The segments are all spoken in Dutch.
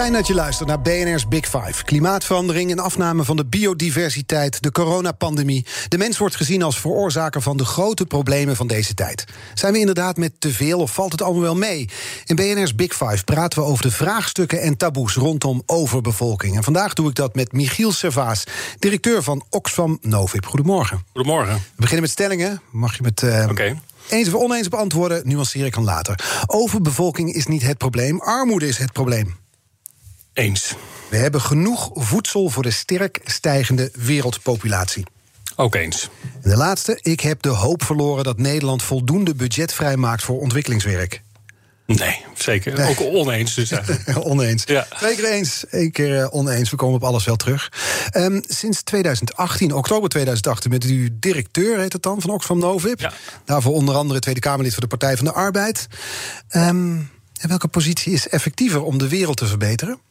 Fijn dat je luistert naar BNR's Big Five. Klimaatverandering en afname van de biodiversiteit, de coronapandemie. De mens wordt gezien als veroorzaker van de grote problemen van deze tijd. Zijn we inderdaad met te veel of valt het allemaal wel mee? In BNR's Big Five praten we over de vraagstukken en taboes rondom overbevolking. En vandaag doe ik dat met Michiel Servaas, directeur van Oxfam Novib. Goedemorgen. Goedemorgen. We beginnen met stellingen. Mag je met. Uh, Eens of oneens beantwoorden, nuanceer ik dan later. Overbevolking is niet het probleem, armoede is het probleem. Eens. We hebben genoeg voedsel voor de sterk stijgende wereldpopulatie. Ook eens. En de laatste, ik heb de hoop verloren dat Nederland voldoende budget vrijmaakt voor ontwikkelingswerk. Nee, zeker. Ook oneens dus oneens. Ja. Twee keer eens, één keer eh, oneens. We komen op alles wel terug. Um, sinds 2018, oktober 2018, bent u directeur, heet het dan, van Oxfam Novib. Ja. Daarvoor onder andere Tweede Kamerlid voor de Partij van de Arbeid. Um, welke positie is effectiever om de wereld te verbeteren?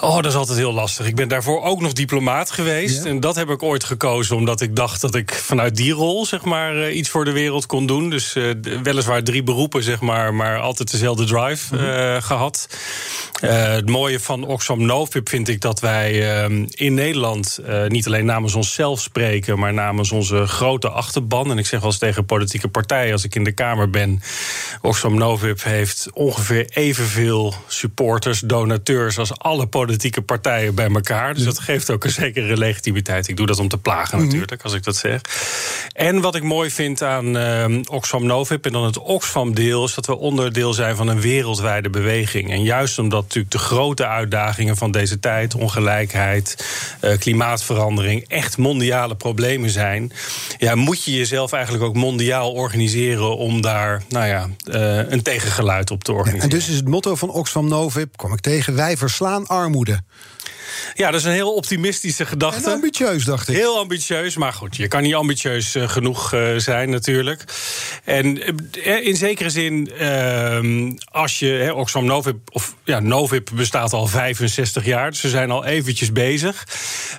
Oh, dat is altijd heel lastig. Ik ben daarvoor ook nog diplomaat geweest. En dat heb ik ooit gekozen omdat ik dacht dat ik vanuit die rol zeg maar, eh, iets voor de wereld kon doen. Dus uh, weliswaar drie beroepen, zeg maar, maar altijd dezelfde drive uh, gehad. het mooie van Oxfam Novib vind ik dat wij ehm, in Nederland niet alleen namens onszelf spreken, maar namens onze grote achterban. En ik zeg wel eens tegen politieke partijen als ik in de Kamer ben: Oxfam Novib heeft ongeveer evenveel supporters, donateurs als alle politieke partijen bij elkaar. Dus dat geeft ook een zekere legitimiteit. Ik doe dat om te plagen mhm. natuurlijk, als ik dat zeg. En wat ik mooi vind aan uh, Oxfam Novib en dan het Oxfam-deel... is dat we onderdeel zijn van een wereldwijde beweging. En juist omdat natuurlijk de grote uitdagingen van deze tijd... ongelijkheid, uh, klimaatverandering, echt mondiale problemen zijn... Ja, moet je jezelf eigenlijk ook mondiaal organiseren... om daar nou ja, uh, een tegengeluid op te organiseren. en dus is het motto van Oxfam Novib, kom ik tegen... wij verslaan armoede. Ja, dat is een heel optimistische gedachte. En ambitieus, dacht ik. Heel ambitieus, maar goed, je kan niet ambitieus uh, genoeg uh, zijn natuurlijk. En uh, in zekere zin, ehm, als je... Oxfam Novib, of ja, Novib bestaat al 65 jaar, dus we zijn al eventjes bezig.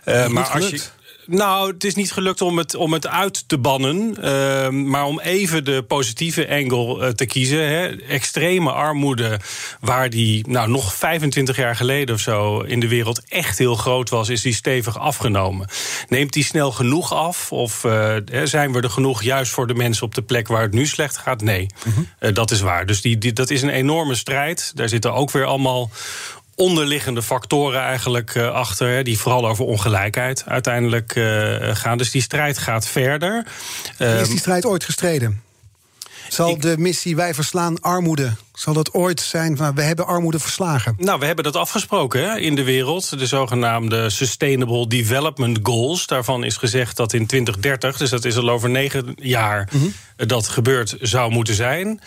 maar als je... Nou, het is niet gelukt om het, om het uit te bannen. Uh, maar om even de positieve angle uh, te kiezen. Hè. Extreme armoede, waar die nou, nog 25 jaar geleden of zo in de wereld echt heel groot was, is die stevig afgenomen. Neemt die snel genoeg af? Of uh, zijn we er genoeg juist voor de mensen op de plek waar het nu slecht gaat? Nee, -huh. uh, dat is waar. Dus die, die, dat is een enorme strijd. Daar zitten ook weer allemaal onderliggende factoren eigenlijk uh, achter, die vooral over ongelijkheid uiteindelijk uh, gaan. Dus die strijd gaat verder. is die ehm, strijd ooit gestreden? Zal de missie Wij verslaan armoede, zal dat ooit zijn van we hebben armoede verslagen? Nou, we hebben dat afgesproken hè, in de wereld. De zogenaamde Sustainable Development Goals. Daarvan is gezegd dat in 2030, dus dat is al over negen jaar, mm -hmm. dat gebeurd zou moeten zijn.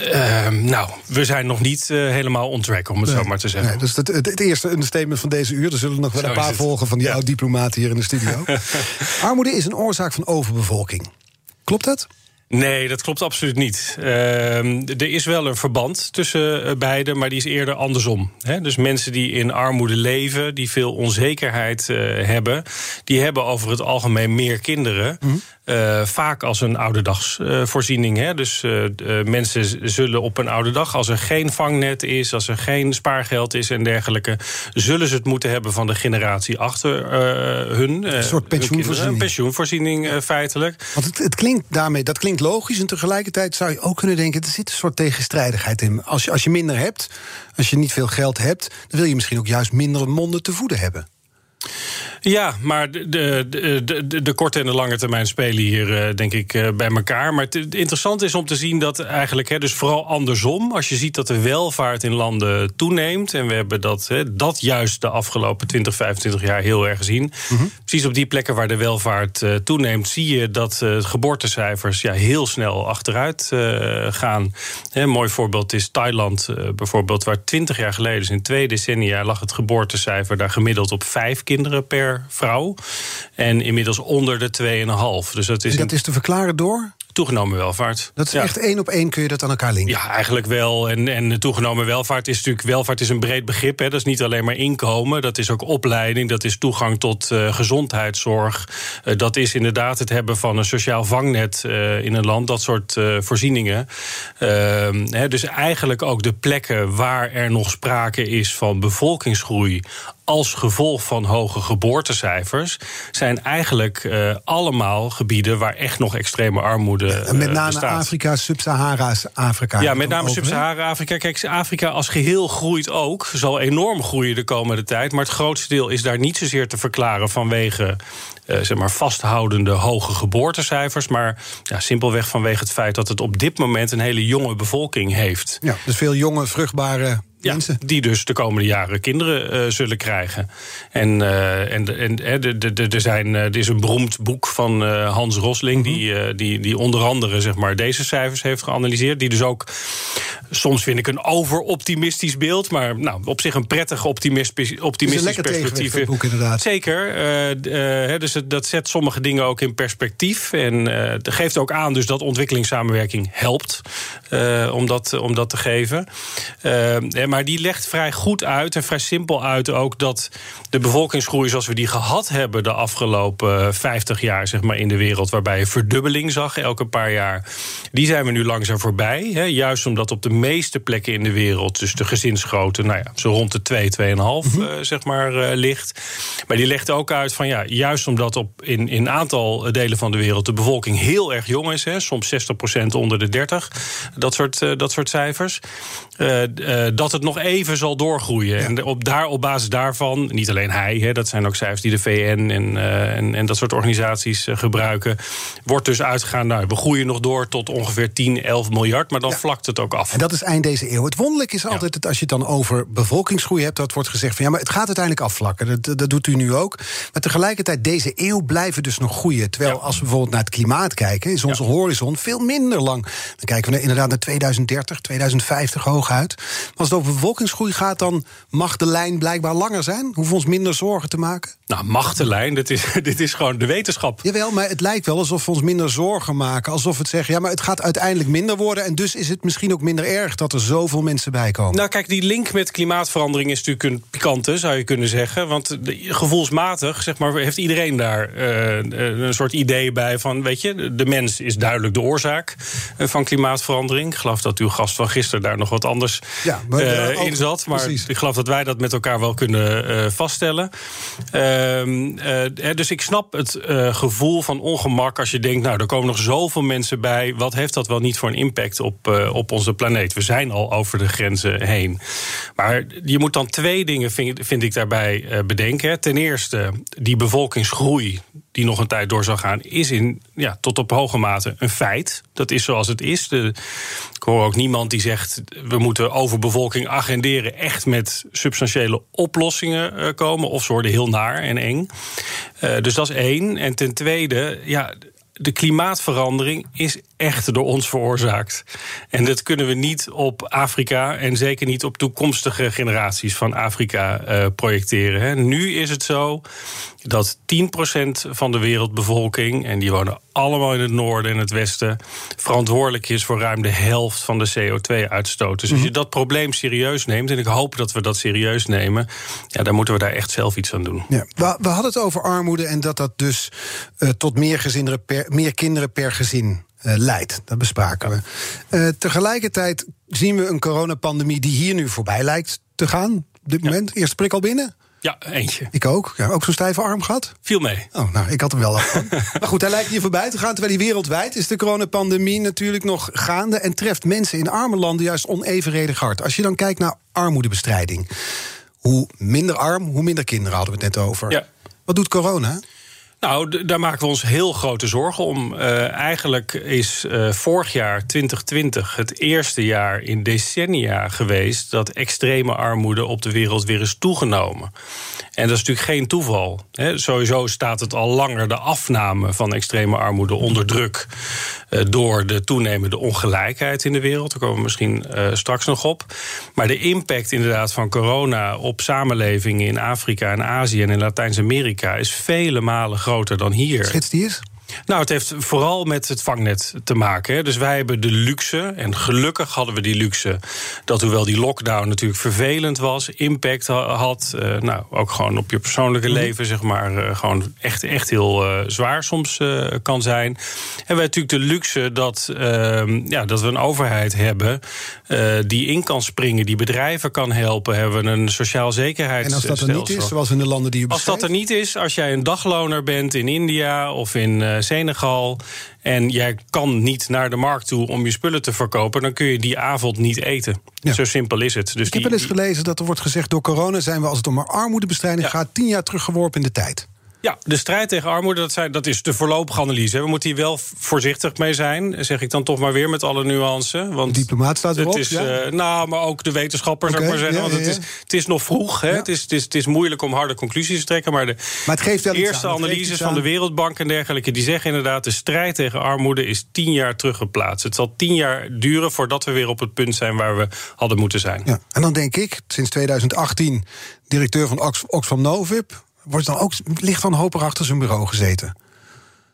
Uh, nou, we zijn nog niet uh, helemaal on track, om het nee, zo maar te zeggen. Nee, dus het, het, het eerste understatement van deze uur. Er zullen nog wel zo een paar volgen van die ja. oud-diplomaten hier in de studio. Armoede is een oorzaak van overbevolking. Klopt dat? Nee, dat klopt absoluut niet. Uh, er is wel een verband tussen uh, beide, maar die is eerder andersom. Hè? Dus mensen die in armoede leven, die veel onzekerheid uh, hebben, die hebben over het algemeen meer kinderen. Mm -hmm. Uh, vaak als een ouderdagsvoorziening. Uh, dus mensen zullen op een oude dag, als er geen vangnet is, als er geen spaargeld is en dergelijke, zullen ze het moeten hebben van de generatie achter hun. Een soort pensioenvoorziening. Een pensioenvoorziening feitelijk. Want het, het, klinkt daarmee, dat klinkt logisch. En tegelijkertijd zou je ook kunnen denken, er zit een soort tegenstrijdigheid in. Als je, als je minder hebt, als je niet veel geld hebt, dan wil je misschien ook juist minder monden te voeden hebben. Ja, maar de, de, de, de, korte en de lange termijn spelen hier, uh, denk ik, uh, bij elkaar. Maar het interessant is om te zien dat eigenlijk, hè, dus vooral andersom, als je ziet dat de welvaart in landen toeneemt, en we hebben dat, hè, dat juist de afgelopen 20, 25 jaar heel erg gezien. Mm -hmm. Precies op die plekken waar de welvaart uh, toeneemt, zie je dat geboortecijfers ja, heel snel achteruit gaan. Hè, een mooi voorbeeld is Thailand bijvoorbeeld, waar 20 jaar geleden, dus in twee decennia, lag het geboortecijfer daar gemiddeld op vijf kinderen per per vrouw. En inmiddels onder de 2,5. Dus dat is, en dat is te verklaren door? toegenomen welvaart. Dat is echt één op één kun je dat aan elkaar linken? Ja, eigenlijk wel. En, en toegenomen welvaart is natuurlijk... welvaart is een breed begrip. Hè. Dat is niet alleen maar inkomen. Dat is ook opleiding. Dat is toegang tot uh, gezondheidszorg. Uh, dat is inderdaad het hebben van een sociaal vangnet uh, in een land. Dat soort voorzieningen. Ehm, hè, dus eigenlijk ook de plekken waar er nog sprake is van bevolkingsgroei als gevolg van hoge geboortecijfers zijn eigenlijk uh, allemaal gebieden waar echt nog extreme armoede uh, Met name bestaat. Afrika, Sub-Sahara's Afrika. Ja, met name Sub-Sahara-Afrika. Kijk, Afrika als geheel groeit ook, zal enorm groeien de komende tijd. Maar het grootste deel is daar niet zozeer te verklaren vanwege uh, zeg maar vasthoudende hoge geboortecijfers. Maar ja, simpelweg vanwege het feit dat het op dit moment een hele jonge bevolking heeft. Ja, dus veel jonge, vruchtbare ja, die dus de komende jaren kinderen uh, zullen krijgen. En, uh, en, en de, er, zijn, er is een beroemd boek van Hans Rosling... Mm -hmm. die, die, die onder andere zeg maar, deze cijfers heeft geanalyseerd. Die dus ook, soms vind ik een overoptimistisch beeld... maar nou, op zich een prettig optimistisch, optimistisch perspectief. Boek, inderdaad. Zeker. dus het, dat zet sommige dingen ook in perspectief. En dat geeft ook aan dus dat ontwikkelingssamenwerking helpt... om, dat, om dat te geven. maar die legt vrij goed uit en vrij simpel uit ook dat de bevolkingsgroei zoals we die gehad hebben de afgelopen 50 jaar zeg maar, in de wereld, waarbij je verdubbeling zag elke paar jaar, die zijn we nu langzaam voorbij. Hè, juist omdat op de meeste plekken in de wereld, dus de gezinsgrootte, nou ja, zo rond de 2, 2,5 mm -hmm. uh, zeg maar, uh, ligt. Maar die legt ook uit van ja, juist omdat op in een aantal delen van de wereld de bevolking heel erg jong is, hè, soms 60% onder de 30, dat soort, uh, dat soort cijfers, dat het nog even zal doorgroeien. Ja. En op, daar, op basis daarvan, niet alleen hij, hè, dat zijn ook cijfers die de VN en, uh, en, en, dat soort organisaties uh, gebruiken, wordt dus uitgegaan, nou, we groeien nog door tot ongeveer 10, 11 miljard, maar dan ja. vlakt het ook af. En dat is eind deze eeuw. Het wonderlijke is altijd dat als je het dan over bevolkingsgroei hebt, dat wordt gezegd van ja, maar het gaat uiteindelijk afvlakken. Dat, dat doet u nu ook. Maar tegelijkertijd, deze eeuw blijven dus nog groeien. Terwijl als we bijvoorbeeld naar het klimaat kijken, is onze horizon veel minder lang. Dan kijken we inderdaad naar 2030, 2050 hooguit. Maar als het over bevolkingsgroei gaat, dan mag de lijn blijkbaar langer zijn. Hoeven we ons minder zorgen te maken? Nou, mag de lijn, dit is, dit is gewoon de wetenschap. Jawel, maar het lijkt wel alsof we ons minder zorgen maken. Alsof we het zeggen, ja, maar het gaat uiteindelijk minder worden... en dus is het misschien ook minder erg dat er zoveel mensen bij komen. Nou, kijk, die link met klimaatverandering is natuurlijk een pikante, zou je kunnen zeggen. Want gevoelsmatig, zeg maar, heeft iedereen daar uh, een soort idee bij van... weet je, de mens is duidelijk de oorzaak van klimaatverandering. Ik geloof dat uw gast van gisteren daar nog wat anders ja, maar, uh, in zat. Maar precies. ik geloof dat wij dat met elkaar wel kunnen uh, vaststellen. Uh, dus ik snap het uh, gevoel van ongemak als je denkt... nou, er komen nog zoveel mensen bij. Wat heeft dat wel niet voor een impact op, uh, op onze planeet? We zijn al over de grenzen heen. Maar je moet dan twee dingen, vind, vind ik, daarbij bedenken. Ten eerste, die bevolkingsgroei die nog een tijd door zal gaan... is in, ja, tot op hoge mate een feit. Dat is zoals het is. De, ik hoor ook niemand die zegt... we moeten overbevolking agenderen... echt met substantiële oplossingen uh, komen. Of ze worden heel naar en eng. Uh, dus dat is één. En ten tweede, ja, de klimaatverandering is echt door ons veroorzaakt. En dat kunnen we niet op Afrika en zeker niet op toekomstige generaties van Afrika uh, projecteren. Hè. Nu is het zo dat 10% van de wereldbevolking, en die wonen allemaal in het noorden en het westen, verantwoordelijk is voor ruim de helft van de CO2-uitstoot. Dus als je dat probleem serieus neemt, en ik hoop dat we dat serieus nemen, ja, dan moeten we daar echt zelf iets aan doen. Ja, we, we hadden het over armoede en dat dat dus uh, tot meer, gezinnen per, meer kinderen per gezin leidt. Dat bespraken we. Uh, tegelijkertijd zien we een coronapandemie die hier nu voorbij lijkt te gaan. Op dit moment. Eerste prik al binnen? Ja, eentje. Ik ook. Ja, ook zo'n stijve arm gehad? Viel mee. Oh, nou, ik had hem wel af. maar goed, hij lijkt hier voorbij te gaan. Terwijl die wereldwijd is de coronapandemie natuurlijk nog gaande... en treft mensen in arme landen juist onevenredig hard. Als je dan kijkt naar armoedebestrijding. Hoe minder arm, hoe minder kinderen hadden we het net over. Ja. Wat doet corona? Nou, daar maken we ons heel grote zorgen om. Uh, eigenlijk is uh, vorig jaar, 2020, het eerste jaar in decennia geweest dat extreme armoede op de wereld weer is toegenomen. En dat is natuurlijk geen toeval. He, sowieso staat het al langer de afname van extreme armoede onder druk. Uh, door de toenemende ongelijkheid in de wereld. Daar komen we misschien straks nog op. Maar de impact inderdaad van corona op samenlevingen in Afrika en Azië en in Latijns-Amerika is vele malen groter groter dan hier. Schets die is? Nou, het heeft vooral met het vangnet te maken. Dus wij hebben de luxe, en gelukkig hadden we die luxe... dat hoewel die lockdown natuurlijk vervelend was... impact had, uh, nou, ook gewoon op je persoonlijke mhm. leven... zeg maar, uh, gewoon echt, echt heel uh, zwaar soms kan zijn. En wij natuurlijk de luxe dat, ehm, ja, dat we een overheid hebben... die in kan springen, die bedrijven kan helpen... hebben we een sociaal zekerheidsstelsel. En als dat er niet is, zoals in de landen die u beschrijft? Als dat er niet is, als jij een dagloner bent in India of in Senegal en jij kan niet naar de markt toe om je spullen te verkopen, dan kun je die avond niet eten. Zo simpel is het. Dus Ik heb wel eens gelezen dat er wordt gezegd: door corona zijn we als het om armoedebestrijding gaat, tien jaar teruggeworpen in de tijd. Ja, de strijd tegen armoede, dat, zijn, dat is de voorlopige analyse. We moeten hier wel voorzichtig mee zijn, zeg ik dan toch maar weer met alle nuances. Want de diplomaat staat erop, het is, ja? uh, Nou, maar ook de wetenschappers, okay, zou ik maar zeggen. Ja, want het, is, het is nog vroeg, hè? Het, is, het, is, het is moeilijk om harde conclusies te trekken. Maar de maar het geeft wel eerste analyses van de Wereldbank en dergelijke... die zeggen inderdaad, de strijd tegen armoede is tien jaar teruggeplaatst. Het zal tien jaar duren voordat we weer op het punt zijn... waar we hadden moeten zijn. Ja. En dan denk ik, sinds 2018 directeur van Oxfam Novib wordt dan ook licht van hoper achter zijn bureau gezeten?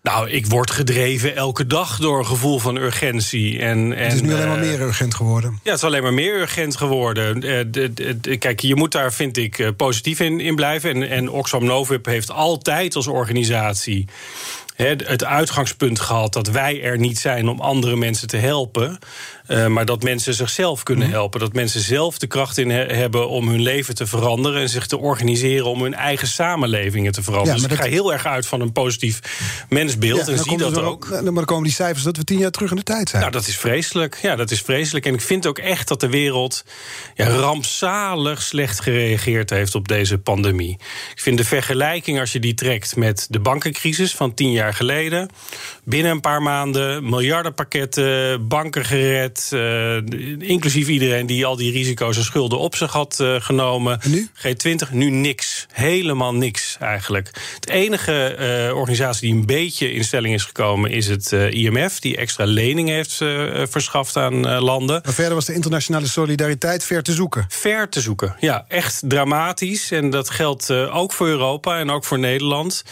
Nou, ik word gedreven elke dag door een gevoel van urgentie. En, en, het is nu alleen maar eh, meer urgent geworden. Ja, het is alleen maar meer urgent geworden. Uh, kijk, je moet daar, vind ik, uh, positief in, in blijven. En, en Oxfam Novib heeft altijd als organisatie het uitgangspunt gehad dat wij er niet zijn om andere mensen te helpen. Uh, maar dat mensen zichzelf kunnen mhm. helpen. Dat mensen zelf de kracht in hebben om hun leven te veranderen. En zich te organiseren om hun eigen samenlevingen te veranderen. Ja, dus ik ga heel erg uit van een positief mensbeeld. Ja, en zie dat ook. Maar dan komen die cijfers dat we tien jaar terug in de tijd zijn. Nou, dat is vreselijk. Ja, dat is vreselijk. En ik vind ook echt dat de wereld ja, rampzalig slecht gereageerd heeft op deze pandemie. Ik vind de vergelijking, als je die trekt met de bankencrisis van tien jaar geleden. Binnen een paar maanden miljardenpakketten, banken gered uh, inclusief iedereen die al die risico's en schulden op zich had uh, genomen. nu? G20, nu niks. Helemaal niks eigenlijk. Het enige uh, organisatie die een beetje in stelling is gekomen is het IMF, die extra leningen heeft verschaft aan landen. Maar verder was de internationale solidariteit ver te zoeken. Ver te zoeken, ja. Echt dramatisch. En dat geldt ook voor Europa en ook voor Nederland.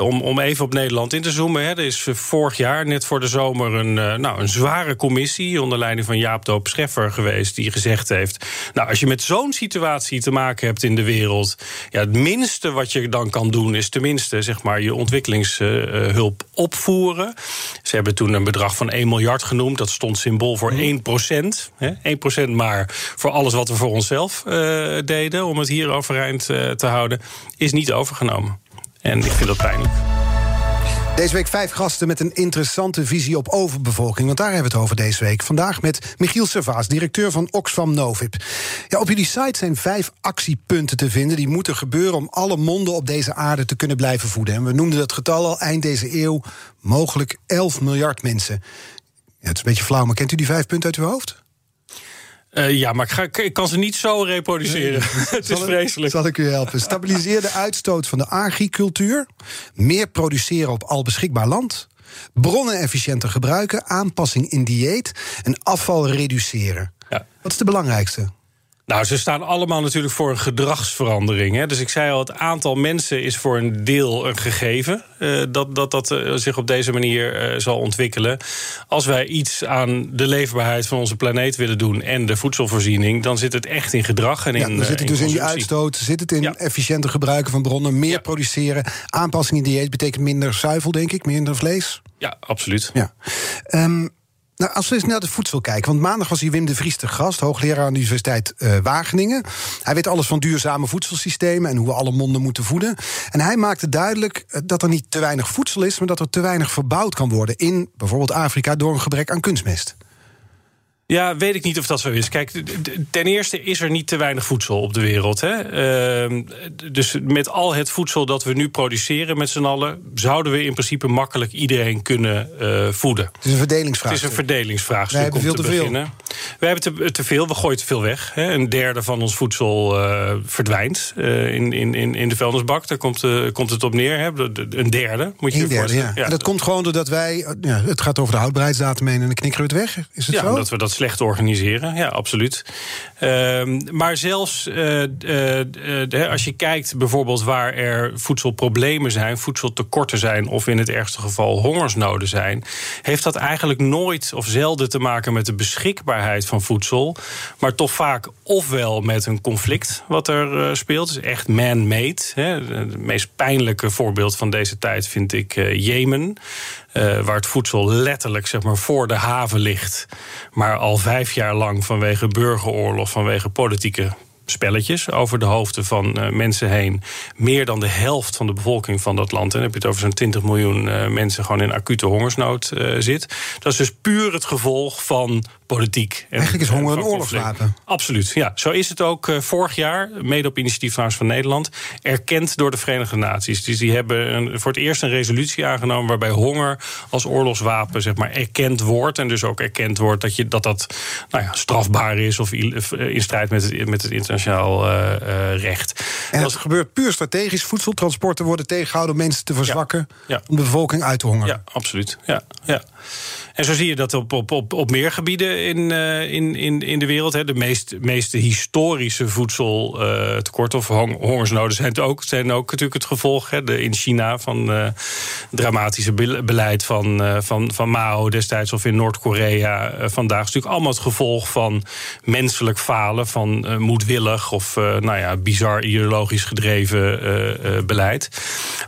om, om even op Nederland in te zoomen. Hè. Er is vorig jaar, net voor de zomer, een, nou, een zware commissie onder leiding van Jaap Doop Scheffer geweest, die gezegd heeft: Nou, als je met zo'n situatie te maken hebt in de wereld, ja, het minste wat je dan kan doen is tenminste zeg maar je ontwikkelingshulp opvoeren. Ze hebben toen een bedrag van 1 miljard genoemd. Dat stond symbool voor 1 procent. 1 procent maar voor alles wat we voor onszelf uh, deden, om het hier overeind uh, te houden, is niet overgenomen. En ik vind dat pijnlijk. Deze week vijf gasten met een interessante visie op overbevolking. Want daar hebben we het over deze week. Vandaag met Michiel Servaas, directeur van Oxfam Novib. Ja, op jullie site zijn vijf actiepunten te vinden... die moeten gebeuren om alle monden op deze aarde te kunnen blijven voeden. En we noemden dat getal al eind deze eeuw mogelijk 11 miljard mensen. Het is een beetje flauw, maar kent u die vijf punten uit uw hoofd? Uh, ja, maar ik, ga, ik, kan ze niet zo reproduceren. het is vreselijk. Zal ik u helpen? Stabiliseer de uitstoot van de agricultuur. Meer produceren op al beschikbaar land. Bronnen efficiënter gebruiken. Aanpassing in dieet. En afval reduceren. Ja. Wat is de belangrijkste? Nou, ze staan allemaal natuurlijk voor een gedragsverandering. Hè. Dus ik zei al, het aantal mensen is voor een deel een gegeven. Uh, dat dat, dat uh, zich op deze manier uh, zal ontwikkelen. Als wij iets aan de leefbaarheid van onze planeet willen doen... en de voedselvoorziening, dan zit het echt in gedrag en ja, in Dan zit het dus in die uitstoot, zit het in ja. efficiënter gebruiken van bronnen... meer ja. produceren. Aanpassing in dieet betekent minder zuivel, denk ik, minder vlees. Ja, absoluut. Ja. Um, nou, als we eens naar het voedsel kijken. Want maandag was hier Wim de Vries te gast, hoogleraar aan de Universiteit uh, Wageningen. Hij weet alles van duurzame voedselsystemen en hoe we alle monden moeten voeden. En hij maakte duidelijk eh, dat er niet te weinig voedsel is, maar dat er te weinig verbouwd kan worden in bijvoorbeeld Afrika door een gebrek aan kunstmest. Ja, weet ik niet of dat zo is. Kijk, ten eerste is er niet te weinig voedsel op de wereld. Hè? Ehm, dus met al het voedsel dat we nu produceren met z'n allen... zouden we in principe makkelijk iedereen kunnen uh, voeden. Het is een verdelingsvraagstuk. Het is een verdelingsvraagstuk Wij hebben veel te, beginnen. Veel. We hebben te, te, veel, we gooien te veel weg. Hè? Een derde van ons voedsel uh, verdwijnt uh, in, in, in de vuilnisbak. Daar komt, komt het op neer. Hè? Een derde, moet je een derde, ja. ja. En dat komt gewoon doordat wij... Ja, het gaat over de houdbaarheidsdatum heen en dan knikken we het weg. Is het ja, zo? dat we dat slecht organiseren. Ja, absoluut. Ehm, maar zelfs uh, uh, als je kijkt bijvoorbeeld waar er voedselproblemen zijn, voedseltekorten zijn of in het ergste geval hongersnoden zijn, heeft dat eigenlijk nooit of zelden te maken met de beschikbaarheid van voedsel, maar toch vaak ofwel met een conflict wat er speelt, is echt man-made. Het meest pijnlijke voorbeeld van deze tijd vind ik Jemen. Uh, waar het voedsel letterlijk zeg maar, voor de haven ligt. Maar al vijf jaar lang vanwege burgeroorlog, vanwege politieke spelletjes over de hoofden van uh, mensen heen. Meer dan de helft van de bevolking van dat land. En dan heb je het over zo'n 20 miljoen uh, mensen gewoon in acute hongersnood zit. Dat is dus puur het gevolg van politiek. En, Eigenlijk is honger een oorlogswapen. Absoluut, ja. Zo is het ook vorig jaar, mede op initiatief trouwens van Nederland, erkend door de Verenigde Naties. Dus die hebben een, voor het eerst een resolutie aangenomen waarbij honger als oorlogswapen zeg maar, erkend wordt. En dus ook erkend wordt dat je, dat, dat nou ja, strafbaar is of in strijd met het, met het internationaal uh, uh, recht. En dat gebeurt puur strategisch. Voedseltransporten worden tegengehouden om mensen te verzwakken. Om de bevolking uit te hongeren. Ja, absoluut. Ja, ja. En zo zie je dat op, op, op, op meer gebieden in, uh, in, in, in de wereld. Hè. De meest, meeste historische voedseltekorten of hongersnoden zijn, het ook, zijn ook natuurlijk het gevolg. Hè. De, in China van uh, dramatische beleid van, van, van Mao destijds of in Noord-Korea vandaag. is natuurlijk allemaal het gevolg van menselijk falen, van moedwillig of nou ja, bizar ideologisch gedreven beleid.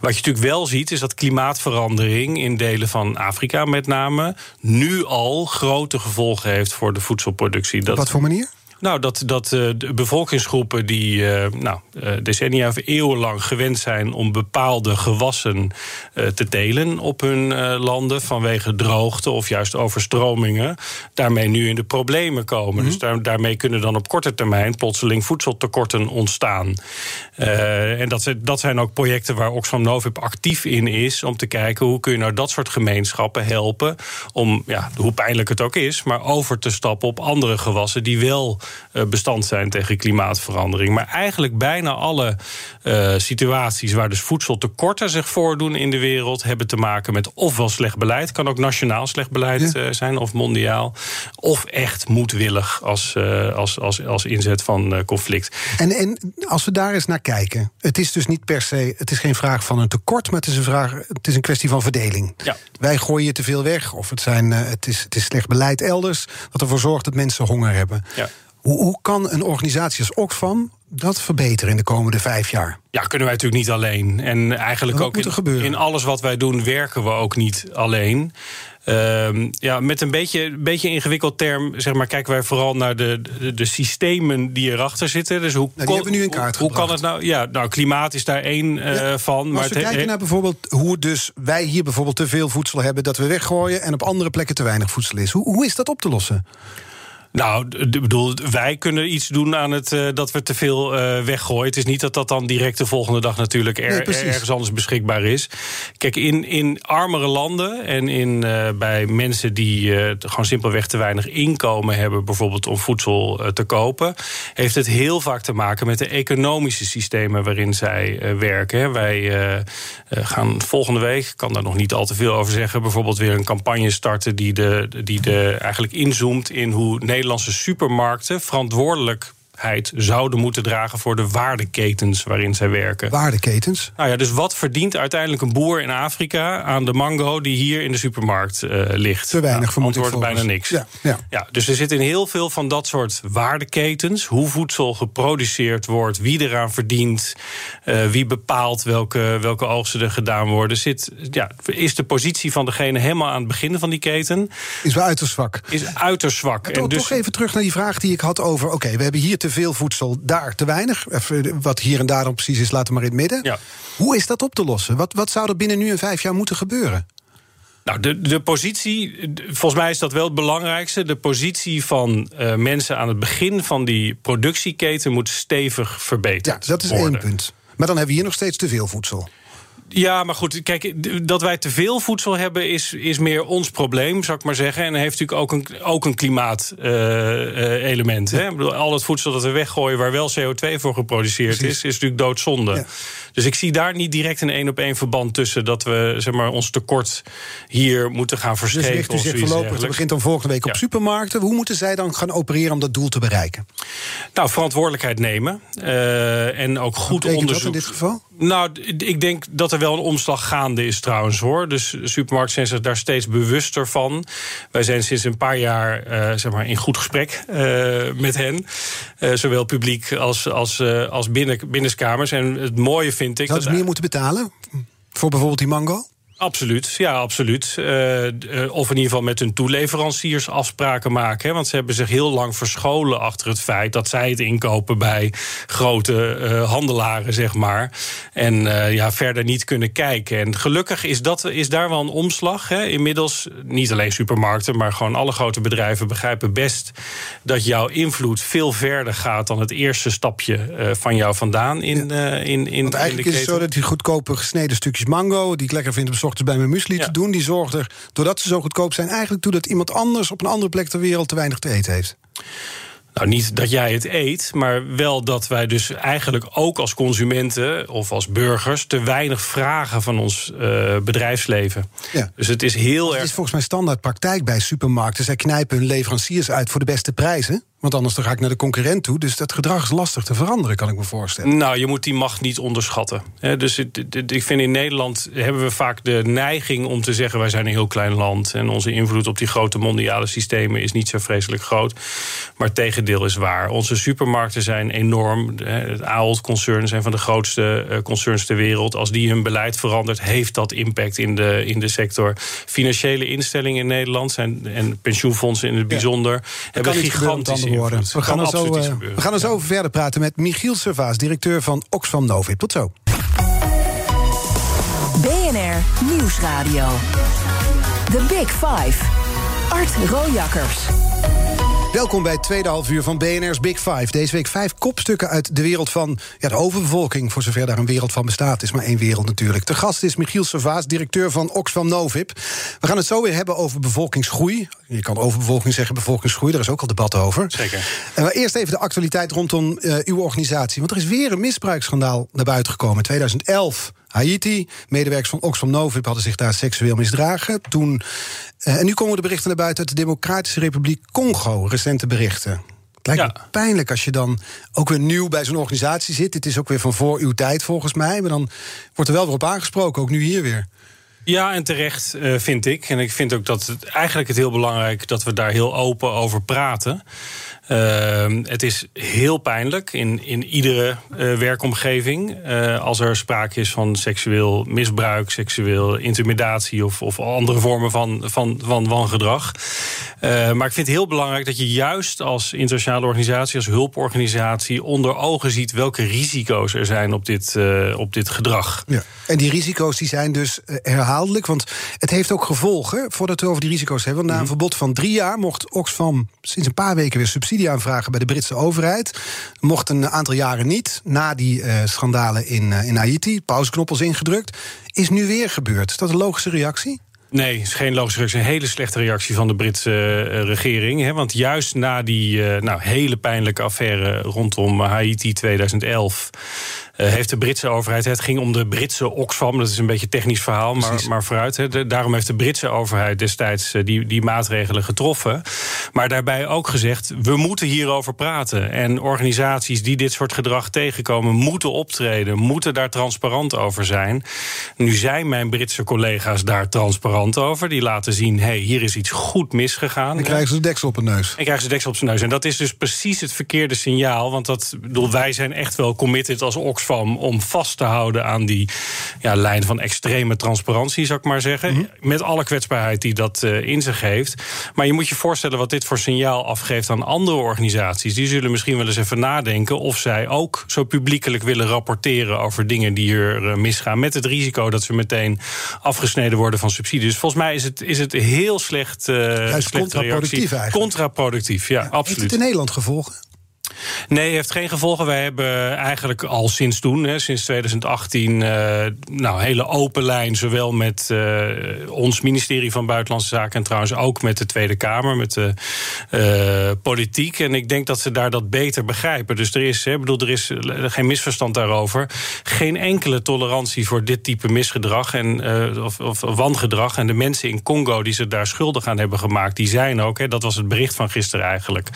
Wat je natuurlijk wel ziet, is dat klimaatverandering in delen van Afrika met name nu al grote gevolgen heeft voor de voedselproductie. Op wat voor manier? Nou, dat, dat uh, de bevolkingsgroepen die uh, nou, uh, decennia of eeuwenlang gewend zijn om bepaalde gewassen te telen op hun landen vanwege droogte of juist overstromingen, daarmee nu in de problemen komen. Mhm. Dus daar, daarmee kunnen dan op korte termijn plotseling voedseltekorten ontstaan. en dat, dat zijn ook projecten waar Oxfam Novib actief in is om te kijken hoe kun je nou dat soort gemeenschappen helpen om, ja, hoe pijnlijk het ook is, maar over te stappen op andere gewassen die wel eh, bestand zijn tegen klimaatverandering. Maar eigenlijk bijna alle uh, situaties waar dus voedseltekorten zich voordoen in de wereld, hebben te maken met ofwel slecht beleid, kan ook nationaal slecht beleid ja. uh, zijn, of mondiaal, of echt moedwillig als, uh, als, als, als inzet van conflict. En, en als we daar eens naar kijken, het is dus niet per se, het is geen vraag van een tekort, maar het is een, vraag, het is een kwestie van verdeling. Ja. Wij gooien te veel weg, of het, zijn, het, is, het is slecht beleid elders, wat ervoor zorgt dat mensen honger hebben. Ja. Hoe, hoe kan een organisatie als Oxfam dat verbeteren in de komende vijf jaar? Ja, kunnen wij natuurlijk niet alleen. En eigenlijk ook in, in, alles wat wij doen, werken we ook niet alleen. Uh, ja, met een beetje, beetje ingewikkeld term, zeg maar, kijken wij vooral naar de, de, de systemen die erachter zitten. Dus hoe, nou, die hebben nu in kaart hoe, hoe, kan het nou? Ja, nou, klimaat is daar één uh, van. Maar als we kijken naar bijvoorbeeld hoe dus wij hier bijvoorbeeld te veel voedsel hebben dat we weggooien en op andere plekken te weinig voedsel is. Hoe, hoe is dat op te lossen? Nou, ik bedoel, wij kunnen iets doen aan het uh, dat we te veel uh, weggooien. Het is niet dat dat dan direct de volgende dag natuurlijk er, nee, ergens anders beschikbaar is. Kijk, in, in armere landen en in, uh, bij mensen die gewoon simpelweg te weinig inkomen hebben, bijvoorbeeld om voedsel te kopen, heeft het heel vaak te maken met de economische systemen waarin zij werken. Wij gaan volgende week, ik kan daar nog niet al te veel over zeggen, bijvoorbeeld weer een campagne starten die, de, die de, eigenlijk inzoomt in hoe Nederland Nederlandse supermarkten verantwoordelijk zouden moeten dragen voor de waardeketens waarin zij werken. Waardeketens? Nou ja, dus wat verdient uiteindelijk een boer in Afrika aan de mango die hier in de supermarkt uh, ligt? Te weinig, nou, antwoord bijna niks. Ja, ja. ja, dus er zit in heel veel van dat soort waardeketens, hoe voedsel geproduceerd wordt, wie eraan verdient, uh, wie bepaalt welke, welke oogsten er gedaan worden, zit, ja, is de positie van degene helemaal aan het begin van die keten. Is wel uiterst zwak. Is uiterst zwak. En, en dus, toch even terug naar die vraag die ik had over: oké, we hebben hier te veel voedsel, daar te weinig. Even, wat hier en daar dan precies is, laten we maar in het midden. Ja. Hoe is dat op te lossen? Wat, wat zou er binnen nu en vijf jaar moeten gebeuren? Nou, de, de positie, volgens mij is dat wel het belangrijkste. De positie van uh, mensen aan het begin van die productieketen moet stevig verbeterd Ja, dat is worden. één punt. Maar dan hebben we hier nog steeds te veel voedsel. Ja, maar goed, kijk, dat wij te veel voedsel hebben is, is meer ons probleem, zou ik maar zeggen. En heeft natuurlijk ook een, ook een klimaatelement. Uh, uh, al het voedsel dat we weggooien waar wel CO2 voor geproduceerd Precies. is, is natuurlijk doodzonde. Ja. Dus ik zie daar niet direct een één op één verband tussen dat we zeg maar, ons tekort hier moeten gaan verschepen. Dus richt u zich voorlopig, het begint dan volgende week op supermarkten. Hoe moeten zij dan gaan opereren om dat doel te bereiken? Nou, verantwoordelijkheid nemen. Uh, en ook goed onderzoek. Dat in dit geval? Nou, ik denk dat er wel een omslag gaande is trouwens hoor. Dus supermarkten zijn zich daar steeds bewuster van. Wij zijn sinds een paar jaar uh, zeg maar in goed gesprek uh, met hen. Uh, zowel publiek als, als, als binnen, binnenkamers. En het mooie vind ik. Zouden ze meer moeten betalen? Voor bijvoorbeeld die mango? Absoluut, ja, absoluut. Uh, of in ieder geval met hun toeleveranciers afspraken maken. Hè, want ze hebben zich heel lang verscholen achter het feit dat zij het inkopen bij grote uh, handelaren, zeg maar. En uh, ja, verder niet kunnen kijken. En gelukkig is, dat, is daar wel een omslag. Hè. Inmiddels, niet alleen supermarkten, maar gewoon alle grote bedrijven begrijpen best dat jouw invloed veel verder gaat dan het eerste stapje van jou vandaan in, in, in, Want eigenlijk in is het zo dat die goedkope gesneden stukjes mango, die ik lekker vind op ochtends bij mijn muesli ja. te doen. Die zorgt er, doordat ze zo goedkoop zijn, eigenlijk toe dat iemand anders op een andere plek ter wereld te weinig te eten heeft. Nou, niet dat jij het eet, maar wel dat wij dus eigenlijk ook als consumenten of als burgers te weinig vragen van ons uh, bedrijfsleven. Ja. Dus het is heel Het erg. is volgens mij standaard praktijk bij supermarkten. Zij knijpen hun leveranciers uit voor de beste prijzen. Want anders dan ga ik naar de concurrent toe. Dus dat gedrag is lastig te veranderen, kan ik me voorstellen. Nou, je moet die macht niet onderschatten. Dus ik vind in Nederland hebben we vaak de neiging om te zeggen... wij zijn een heel klein land en onze invloed op die grote mondiale systemen... is niet zo vreselijk groot. Maar het tegendeel is waar. Onze supermarkten zijn enorm. Het Ahold-concern zijn van de grootste concerns ter wereld. Als die hun beleid verandert, heeft dat impact in de, in de sector. Financiële instellingen in Nederland zijn, en pensioenfondsen in het bijzonder... Ja, hebben gigantische worden. We gaan, er zo, uh, we gaan er zo over verder praten met Michiel Servaas, directeur van Oxfam Novib. Tot zo. BNR Nieuwsradio. The Big Five. Art Rojakkers. Welkom bij het tweede half uur van BNR's Big Five. Deze week vijf kopstukken uit de wereld van ja, de overbevolking... voor zover daar een wereld van bestaat. Is maar één wereld natuurlijk. De gast is Michiel Servaas, directeur van Oxfam Novib. We gaan het zo weer hebben over bevolkingsgroei. Je kan overbevolking zeggen, bevolkingsgroei. Daar is ook al debat over. Zeker. En maar eerst even de actualiteit rondom uh, uw organisatie. Want er is weer een misbruiksschandaal naar buiten gekomen. In 2011 Haiti. Medewerkers van Oxfam Novib hadden zich daar seksueel misdragen. Toen, uh, en nu komen de berichten naar buiten uit de Democratische Republiek Congo. Recente berichten. Het lijkt ja. me pijnlijk als je dan ook weer nieuw bij zo'n organisatie zit. Dit is ook weer van voor uw tijd volgens mij. Maar dan wordt er wel weer op aangesproken, ook nu hier weer. Ja, en terecht uh, vind ik. En ik vind ook dat het eigenlijk het heel belangrijk dat we daar heel open over praten. Uh, het is heel pijnlijk in, in iedere uh, werkomgeving. Uh, als er sprake is van seksueel misbruik, seksueel intimidatie of, of andere vormen van, van, van wangedrag. maar ik vind het heel belangrijk dat je juist als internationale organisatie, als hulporganisatie, onder ogen ziet welke risico's er zijn op dit, op dit gedrag. Ja. En die risico's die zijn dus herhaaldelijk, want het heeft ook gevolgen. Voordat we over die risico's hebben, want na een verbod van drie jaar mocht Oxfam sinds een paar weken weer subsidie aanvragen bij de Britse overheid. Mocht een aantal jaren niet, na die uh, schandalen in, uh, in Haiti. Pauzeknop was ingedrukt. Is nu weer gebeurd. Is dat een logische reactie? Nee, is geen logische reactie. Een hele slechte reactie van de Britse uh, regering. Hè, want juist na die nou, hele pijnlijke affaire rondom Haiti 2011... Uh, heeft de Britse overheid, het ging om de Britse Oxfam, dat is een beetje een technisch verhaal, maar, maar vooruit. De, daarom heeft de Britse overheid destijds uh, die, die maatregelen getroffen. Maar daarbij ook gezegd, we moeten hierover praten. En organisaties die dit soort gedrag tegenkomen, moeten optreden, moeten daar transparant over zijn. Nu zijn mijn Britse collega's daar transparant over. Die laten zien, hé, hey, hier is iets goed misgegaan. En krijgen ze de deksel op hun neus. En krijgen ze de deksel op zijn neus. En dat is dus precies het verkeerde signaal. Want dat, bedoel, wij zijn echt wel committed als Oxfam Om vast te houden aan die ja, lijn van extreme transparantie, zou ik maar zeggen. Mhm. Met alle kwetsbaarheid die dat uh, in zich heeft. Maar je moet je voorstellen wat dit voor signaal afgeeft aan andere organisaties. Die zullen misschien wel eens even nadenken of zij ook zo publiekelijk willen rapporteren over dingen die er eh, misgaan. Met het risico dat ze meteen afgesneden worden van subsidies. Dus volgens mij is het, is het heel slecht. Uh, Juist contraproductief eigenlijk. Contraproductief, ja, absoluut. Heeft het in Nederland gevolgen? Nee, heeft geen gevolgen. Wij hebben eigenlijk al sinds toen, hè, sinds 2018, uh, eh, nou, hele open lijn. Zowel met uh, ons ministerie van Buitenlandse Zaken en trouwens ook met de Tweede Kamer, met de uh, politiek. En ik denk dat ze daar dat beter begrijpen. Dus er is, hè, bedoel, er is geen misverstand daarover. Geen enkele tolerantie voor dit type misgedrag en, of, of wangedrag. En de mensen in Congo die ze daar schuldig aan hebben gemaakt, die zijn ook, hè, dat was het bericht van gisteren eigenlijk,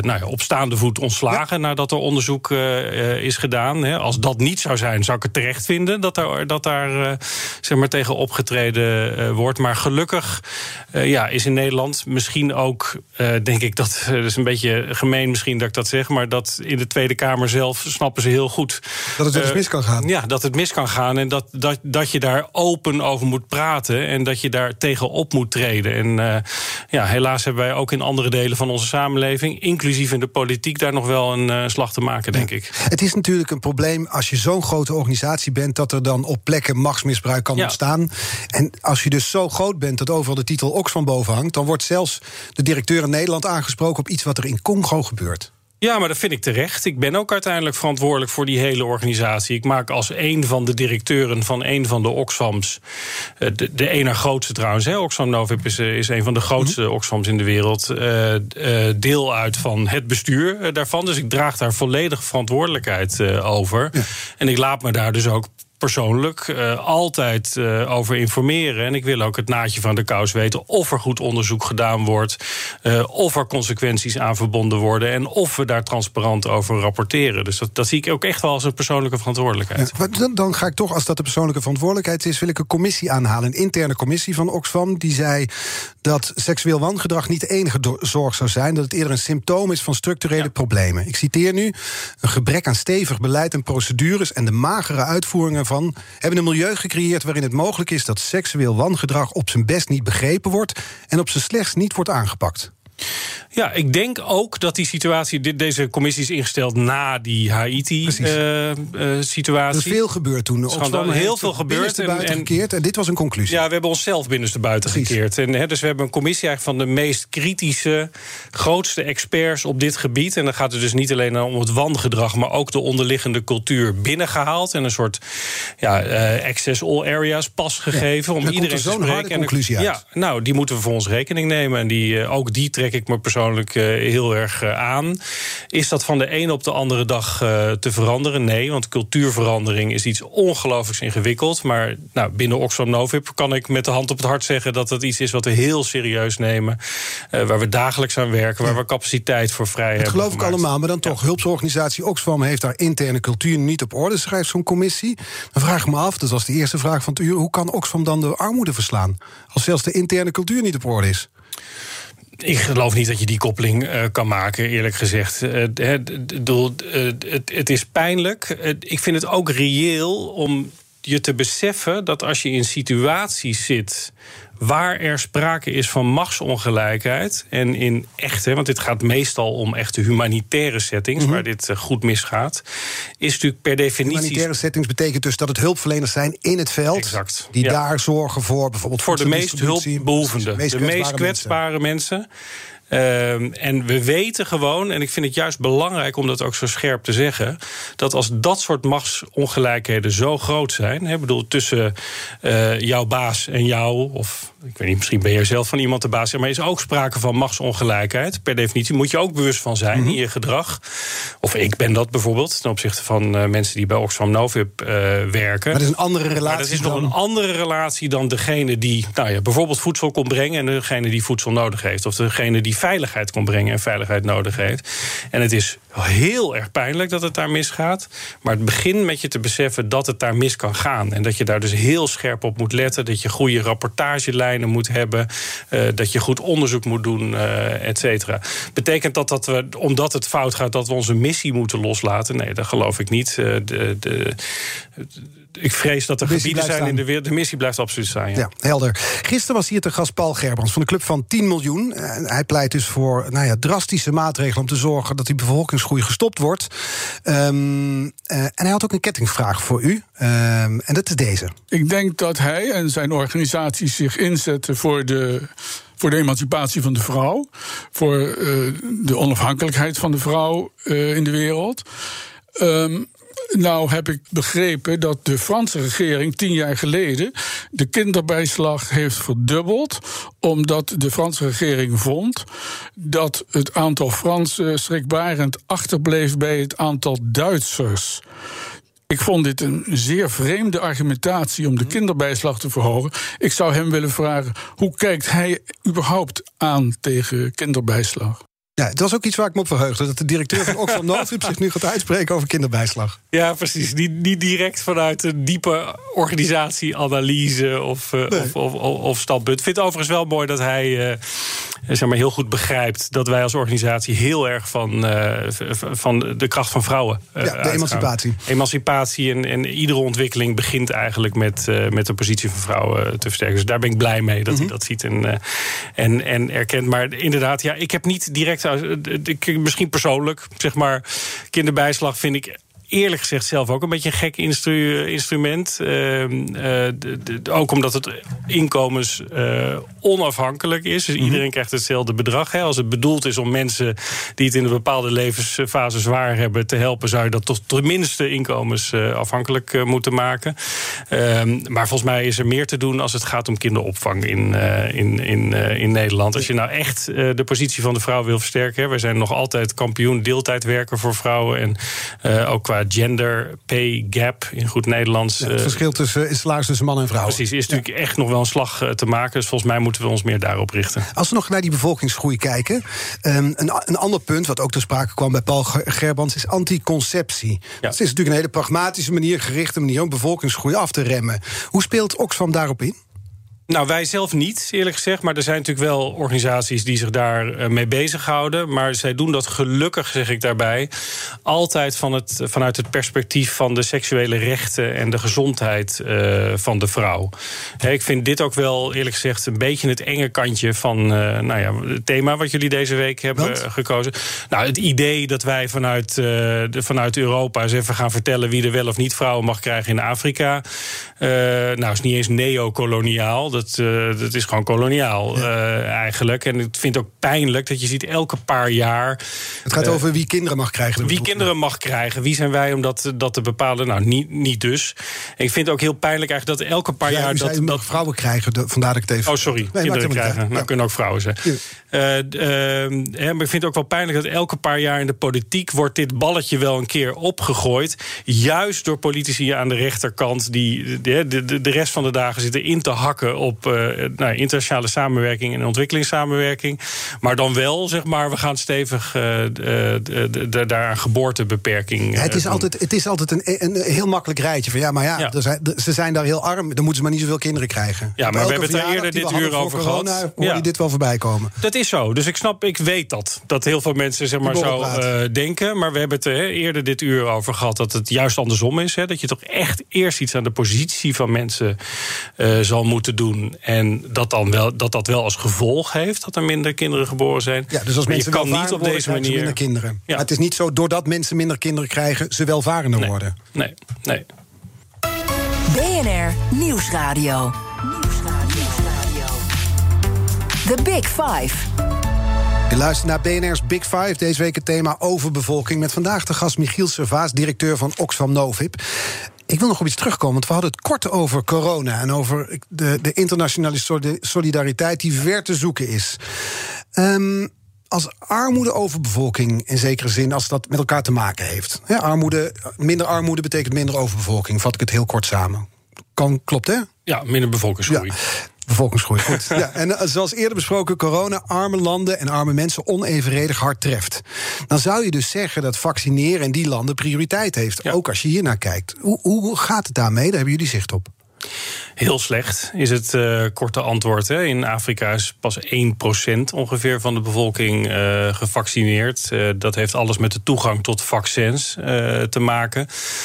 nou ja, op voet ontslagen nadat er onderzoek uh, is gedaan. Hè. Als dat niet zou zijn, zou ik het terecht vinden dat daar, dat daar uh, zeg maar tegen opgetreden uh, wordt. Maar gelukkig ja, is in Nederland misschien ook, denk ik, dat, dat is een beetje gemeen misschien dat ik dat zeg, maar dat in de Tweede Kamer zelf snappen ze heel goed. Dat het dus mis kan gaan. Ja, dat het mis kan gaan en dat, dat, dat je daar open over moet praten en dat je daar tegenop moet treden. En ja, helaas hebben wij ook in andere delen van onze samenleving, inclusief in de politiek, politiek daar nog wel een uh, slag te maken, denk ik. Het is natuurlijk een probleem als je zo'n grote organisatie bent... dat er dan op plekken machtsmisbruik kan ontstaan. En als je dus zo groot bent dat overal de titel Oxfam boven hangt... dan wordt zelfs de directeur in Nederland aangesproken... op iets wat er in Congo gebeurt. Ja, maar dat vind ik terecht. Ik ben ook uiteindelijk verantwoordelijk voor die hele organisatie. Ik maak als een van de directeuren van een van de Oxfams... Eh, de, de ene grootste trouwens, hè, Oxfam Novib is, eh, is een van de grootste mhm. Oxfams in de wereld... Uh, deel uit van het bestuur daarvan. Dus ik draag daar volledig verantwoordelijkheid over. En ik laat me daar dus ook persoonlijk uh, altijd uh, over informeren. En ik wil ook het naadje van de kous weten of er goed onderzoek gedaan wordt, uh, of er consequenties aan verbonden worden en of we daar transparant over rapporteren. Dus dat, dat zie ik ook echt wel als een persoonlijke verantwoordelijkheid. Ja, dan, dan, ga ik toch, als dat de persoonlijke verantwoordelijkheid is, wil ik een commissie aanhalen, een interne commissie van Oxfam, die zei dat seksueel wangedrag niet de enige zorg zou zijn, dat het eerder een symptoom is van structurele ja. problemen. Ik citeer nu: een gebrek aan stevig beleid en procedures en de magere uitvoeringen van hebben een milieu gecreëerd waarin het mogelijk is dat seksueel wangedrag op zijn best niet begrepen wordt en op zijn slechts niet wordt aangepakt. Ja, ik denk ook dat die situatie. deze commissie is ingesteld na die Haiti-situatie. Uh, er is veel gebeurd toen. Er is heel veel gebeurd. En, en, gekeerd en dit was een conclusie. Ja, we hebben onszelf binnenstebuiten gekeerd. En, he, dus we hebben een commissie eigenlijk van de meest kritische, grootste experts op dit gebied. En dan gaat het dus niet alleen om het wangedrag, maar ook de onderliggende cultuur binnengehaald. En een soort ja, uh, access all areas pas gegeven. om iedereen te spreken. en conclusie uit. Ja, nou, die moeten we voor ons rekening nemen. En die, ook die trek ik me persoonlijk eh, heel erg eh, aan. Is dat van de ene op de andere dag eh, te veranderen? Nee, want cultuurverandering is iets ongelooflijk ingewikkeld. Maar nou, binnen Oxfam Novib kan ik met de hand op het hart zeggen dat dat iets is wat we heel serieus nemen. waar we dagelijks aan werken, waar we capaciteit voor vrij hebben. Dat geloof ik allemaal, maar dan toch. Hulpsorganisatie Oxfam heeft daar interne cultuur niet op orde, schrijft zo'n commissie. Dan vraag ik me af, dat was de eerste vraag van het uur, hoe kan Oxfam dan de armoede verslaan? Als zelfs de interne cultuur niet op orde is. Ik geloof niet dat je die koppeling uh, kan maken, eerlijk gezegd. Het, het, het, is pijnlijk. ik vind het ook reëel om je te beseffen dat als je in situaties zit waar er sprake is van machtsongelijkheid. En in echte, want dit gaat meestal om echte humanitaire settings, mhm. waar dit eh, goed misgaat, is natuurlijk per definitie. Humanitaire settings betekent dus dat het hulpverleners zijn in het veld. Exact. Die daar zorgen voor bijvoorbeeld. Voor de meest hulpbehoevende, de meest kwetsbare, mensen. Ehm, en we weten gewoon, en ik vind het juist belangrijk om dat ook zo scherp te zeggen, dat als dat soort machtsongelijkheden zo groot zijn, hè, bedoel tussen uh, jouw baas en jou, of ik weet niet, misschien ben je zelf van iemand de baas, maar is ook sprake van machtsongelijkheid. Per definitie moet je ook bewust van zijn mhm. in je gedrag. Of ik ben dat bijvoorbeeld ten opzichte van uh, mensen die bij Oxfam Novib uh, werken. Maar dat is een andere relatie. Maar dat is nog een andere relatie dan degene die nou ja, bijvoorbeeld voedsel kon brengen en degene die voedsel nodig heeft, of degene die veiligheid kon brengen en veiligheid nodig heeft. En het is heel erg pijnlijk dat het daar misgaat. Maar het begint met je te beseffen dat het daar mis kan gaan. En dat je daar dus heel scherp op moet letten. Dat je goede moet hebben. Uh, dat je goed onderzoek moet doen, uh, et cetera. Betekent dat dat we, omdat het fout gaat, dat we onze missie moeten loslaten? Nee, dat geloof ik niet. Uh, de, de, ik vrees dat er gebieden zijn staan. in de wereld. De missie blijft absoluut staan. Ja. ja. helder. Gisteren was hier te gast Paul Gerbrands van de club van 10 miljoen. En hij pleit dus voor nou ja, drastische maatregelen om te zorgen dat die bevolkingsgroei gestopt wordt. Um, uh, en hij had ook een kettingvraag voor u. Um, en dat is deze. Ik denk dat hij en zijn organisatie zich inzetten voor de voor de emancipatie van de vrouw, voor uh, de onafhankelijkheid van de vrouw uh, in de wereld. Um, nou heb ik begrepen dat de Franse regering tien jaar geleden de kinderbijslag heeft verdubbeld, omdat de Franse regering vond dat het aantal Fransen schrikbarend achterbleef bij het aantal Duitsers. Ik vond dit een zeer vreemde argumentatie om de kinderbijslag te verhogen. Ik zou hem willen vragen: hoe kijkt hij überhaupt aan tegen kinderbijslag? Ja, het was ook iets waar ik me op verheugde. Dat de directeur van Oxfam Novib zich nu gaat uitspreken over kinderbijslag. Ja, precies. Niet, niet direct vanuit een diepe organisatieanalyse of, uh, nee. of, of, of, standpunt. Ik vind het overigens wel mooi dat hij uh, zeg maar heel goed begrijpt... dat wij als organisatie heel erg van, uh, van de kracht van vrouwen Ja, de uitgaan. emancipatie. Emancipatie en, en iedere ontwikkeling begint eigenlijk met, met de positie van vrouwen te versterken. Dus daar ben ik blij mee dat mm -hmm. hij dat ziet en, en, en erkent. Maar inderdaad, ja, ik heb niet direct misschien persoonlijk, zeg maar, kinderbijslag vind ik eerlijk gezegd zelf ook een beetje een gek instru instrument. Uh, uh, ook omdat het inkomens uh, onafhankelijk is. Dus mm -hmm. iedereen krijgt hetzelfde bedrag. Hè. Als het bedoeld is om mensen die het in een bepaalde levensfase zwaar hebben te helpen, zou je dat toch tenminste inkomens afhankelijk moeten maken. Ehm, maar volgens mij is er meer te doen als het gaat om kinderopvang in, in, in, in Nederland. Als je nou echt de positie van de vrouw wil versterken. Hè. Wij zijn nog altijd kampioen deeltijdwerker voor vrouwen. En ook qua gender pay gap in goed Nederlands. Ja, het verschil tussen is salaris tussen man en vrouw. Precies, is natuurlijk echt nog wel een slag te maken. Dus volgens mij moeten we ons meer daarop richten. Als we nog naar die bevolkingsgroei kijken. Um, een, een ander punt wat ook ter sprake kwam bij Paul Gerbrands is anticonceptie. Dat is natuurlijk een hele pragmatische manier, gerichte manier om bevolkingsgroei af te remmen. Hoe speelt Oxfam daarop in? Nou, wij zelf niet, eerlijk gezegd. Maar er zijn natuurlijk wel organisaties die zich daar uh, mee bezighouden. Maar zij doen dat gelukkig, zeg ik daarbij, altijd van het, vanuit het perspectief van de seksuele rechten en de gezondheid uh, van de vrouw. He, ik vind dit ook wel, eerlijk gezegd, een beetje het enge kantje van uh, nou ja, het thema wat jullie deze week hebben gekozen. Nou, het idee dat wij vanuit, de, vanuit Europa eens even gaan vertellen wie er wel of niet vrouwen mag krijgen in Afrika. nou, is niet eens neocoloniaal. Dat, uh, dat is gewoon koloniaal ja. uh, eigenlijk. En ik vind het ook pijnlijk dat je ziet elke paar jaar. Het gaat uh, over wie kinderen mag krijgen. Wie kinderen mag krijgen. Wie zijn wij om dat, dat te bepalen? Nou, niet, niet dus. En ik vind het ook heel pijnlijk eigenlijk dat elke paar ja, jaar. Dat, dat vrouwen krijgen, de, vandaar dat ik het even. Oh, sorry. Nee, kinderen krijgen. Nou, kunnen ook vrouwen zijn. Ja. maar ik vind het ook wel pijnlijk dat elke paar jaar in de politiek wordt dit balletje wel een keer opgegooid. Juist door politici aan de rechterkant die de, de, de rest van de dagen zitten in te hakken op uh, nou, internationale samenwerking en ontwikkelingssamenwerking. Maar dan wel, zeg maar, we gaan stevig uh, daar aan geboortebeperking. Ja, het, is altijd, het is altijd een, een heel makkelijk rijtje van ja, maar ja, ja. Zijn, ze zijn daar heel arm, dan moeten ze maar niet zoveel kinderen krijgen. Ja, maar we hebben het er eerder dit uur over corona, gehad. Hoor ja. je dit wel voorbij komen. Dat is zo. Dus ik snap, ik weet dat. Dat heel veel mensen zeg maar zo uh, denken. Maar we hebben het er eerder dit uur over gehad dat het juist andersom is. Hè, dat je toch echt eerst iets aan de positie van mensen uh, zal moeten doen. En dat, dan wel, dat dat wel als gevolg heeft dat er minder kinderen geboren zijn. Ja, dus als mensen je kan niet op deze manier. minder kinderen. Ja. Maar het is niet zo doordat mensen minder kinderen krijgen, ze welvarender nee. worden. Nee, nee. BNR Nieuwsradio. Nieuwsradio. The Big Five. Je luistert naar BNR's Big Five. Deze week het thema overbevolking. Met vandaag de gast Michiel Servaas, directeur van Oxfam Novib. Ik wil nog op iets terugkomen, want we hadden het kort over corona... en over de, de internationale solidariteit die ver te zoeken is. Um, als armoede overbevolking in zekere zin, als dat met elkaar te maken heeft. Ja, armoede, minder armoede betekent minder overbevolking, vat ik het heel kort samen. Kan, klopt, hè? Ja, minder bevolkingsgroei. Ja. Bevolkingsgroei. Goed. Ja, en eh, zoals eerder besproken, corona arme landen en arme mensen onevenredig hard treft. Dan zou je dus zeggen dat vaccineren in die landen prioriteit heeft. Ook als je hier naar kijkt. Hoe, hoe gaat het daarmee? Daar hebben jullie zicht op. Heel slecht is het uh, korte antwoord. Hè. In Afrika is pas 1% ongeveer van de bevolking uh, gevaccineerd. Uh, dat heeft alles met de toegang tot vaccins te maken.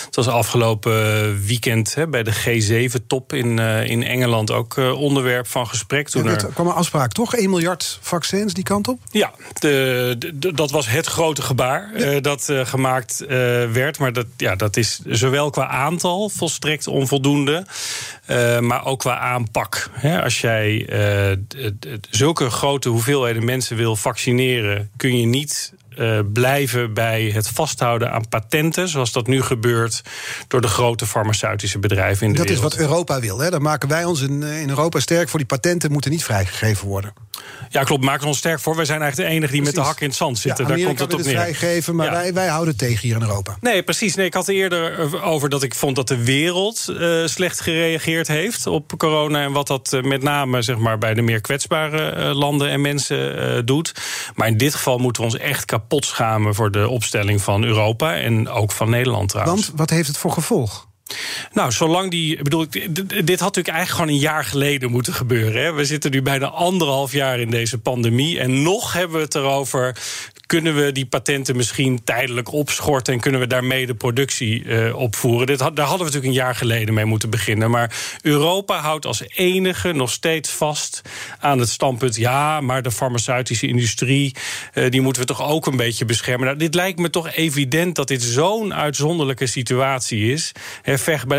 Het was afgelopen weekend hè, bij de G7-top in, in Engeland ook onderwerp van gesprek. Toen ja, er kwam een afspraak, toch? 1 miljard vaccins die kant op? Ja, de, de, dat was het grote gebaar ja. dat gemaakt werd. Maar dat, ja, dat is zowel qua aantal volstrekt onvoldoende. Uh, maar ook qua aanpak. als jij uh, zulke grote hoeveelheden mensen wil vaccineren, kun je niet uh, blijven bij het vasthouden aan patenten, zoals dat nu gebeurt door de grote farmaceutische bedrijven in de dat wereld. Dat is wat Europa wil. Hè? Dan maken wij ons in, in Europa sterk voor. Die patenten moeten niet vrijgegeven worden. Ja, klopt. Maken we ons sterk voor. Wij zijn eigenlijk de enige die precies. met de hak in het zand zitten. Ja, Daar komt het op neer. vrijgeven, maar ja. wij, wij houden tegen hier in Europa. Nee, precies. Nee, ik had er eerder over dat ik vond dat de wereld uh, slecht gereageerd heeft op corona. En wat dat uh, met name zeg maar, bij de meer kwetsbare landen en mensen doet. Maar in dit geval moeten we ons echt kapot schamen voor de opstelling van Europa. En ook van Nederland trouwens. Want wat heeft het voor gevolg? Nou, zolang die. Ik dit had natuurlijk eigenlijk gewoon een jaar geleden moeten gebeuren. Hè. We zitten nu bijna anderhalf jaar in deze pandemie. En nog hebben we het erover kunnen we die patenten misschien tijdelijk opschorten en kunnen we daarmee de productie uh, opvoeren? Dit daar hadden we natuurlijk een jaar geleden mee moeten beginnen. Maar Europa houdt als enige nog steeds vast aan het standpunt: ja, maar de farmaceutische industrie, uh, die moeten we toch ook een beetje beschermen. Nou, dit lijkt me toch evident dat dit zo'n uitzonderlijke situatie is.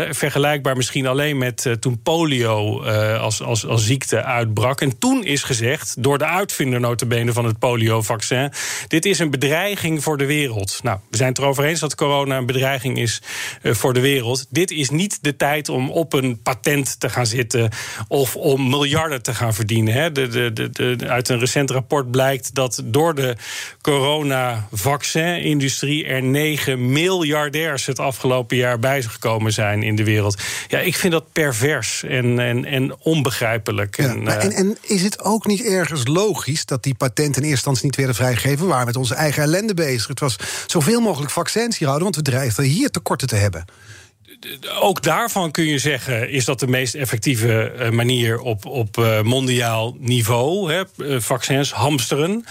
Vergelijkbaar misschien alleen met uh, toen polio als, als, als ziekte uitbrak. En toen is gezegd, door de uitvinder notabene van het poliovaccin, dit is een bedreiging voor de wereld. Nou, we zijn het erover eens dat corona een bedreiging is uh, voor de wereld. Dit is niet de tijd om op een patent te gaan zitten of om miljarden te gaan verdienen. Hè. De, de, de, uit een recent rapport blijkt dat door de corona-vaccin-industrie er 9 miljardairs het afgelopen jaar bijgekomen zijn in de wereld. Ja, ik vind dat pervers en, en, en onbegrijpelijk. Ja, en, en, en, is het ook niet ergens logisch dat die patenten in eerste instantie niet werden vrijgegeven? Waar met onze eigen ellende bezig. Het was zoveel mogelijk vaccins hier houden, want we dreigden hier tekorten te hebben ook daarvan kun je zeggen: is dat de meest effectieve eh, manier op, op eh, mondiaal niveau? Hè? Eh, vaccins hamsteren.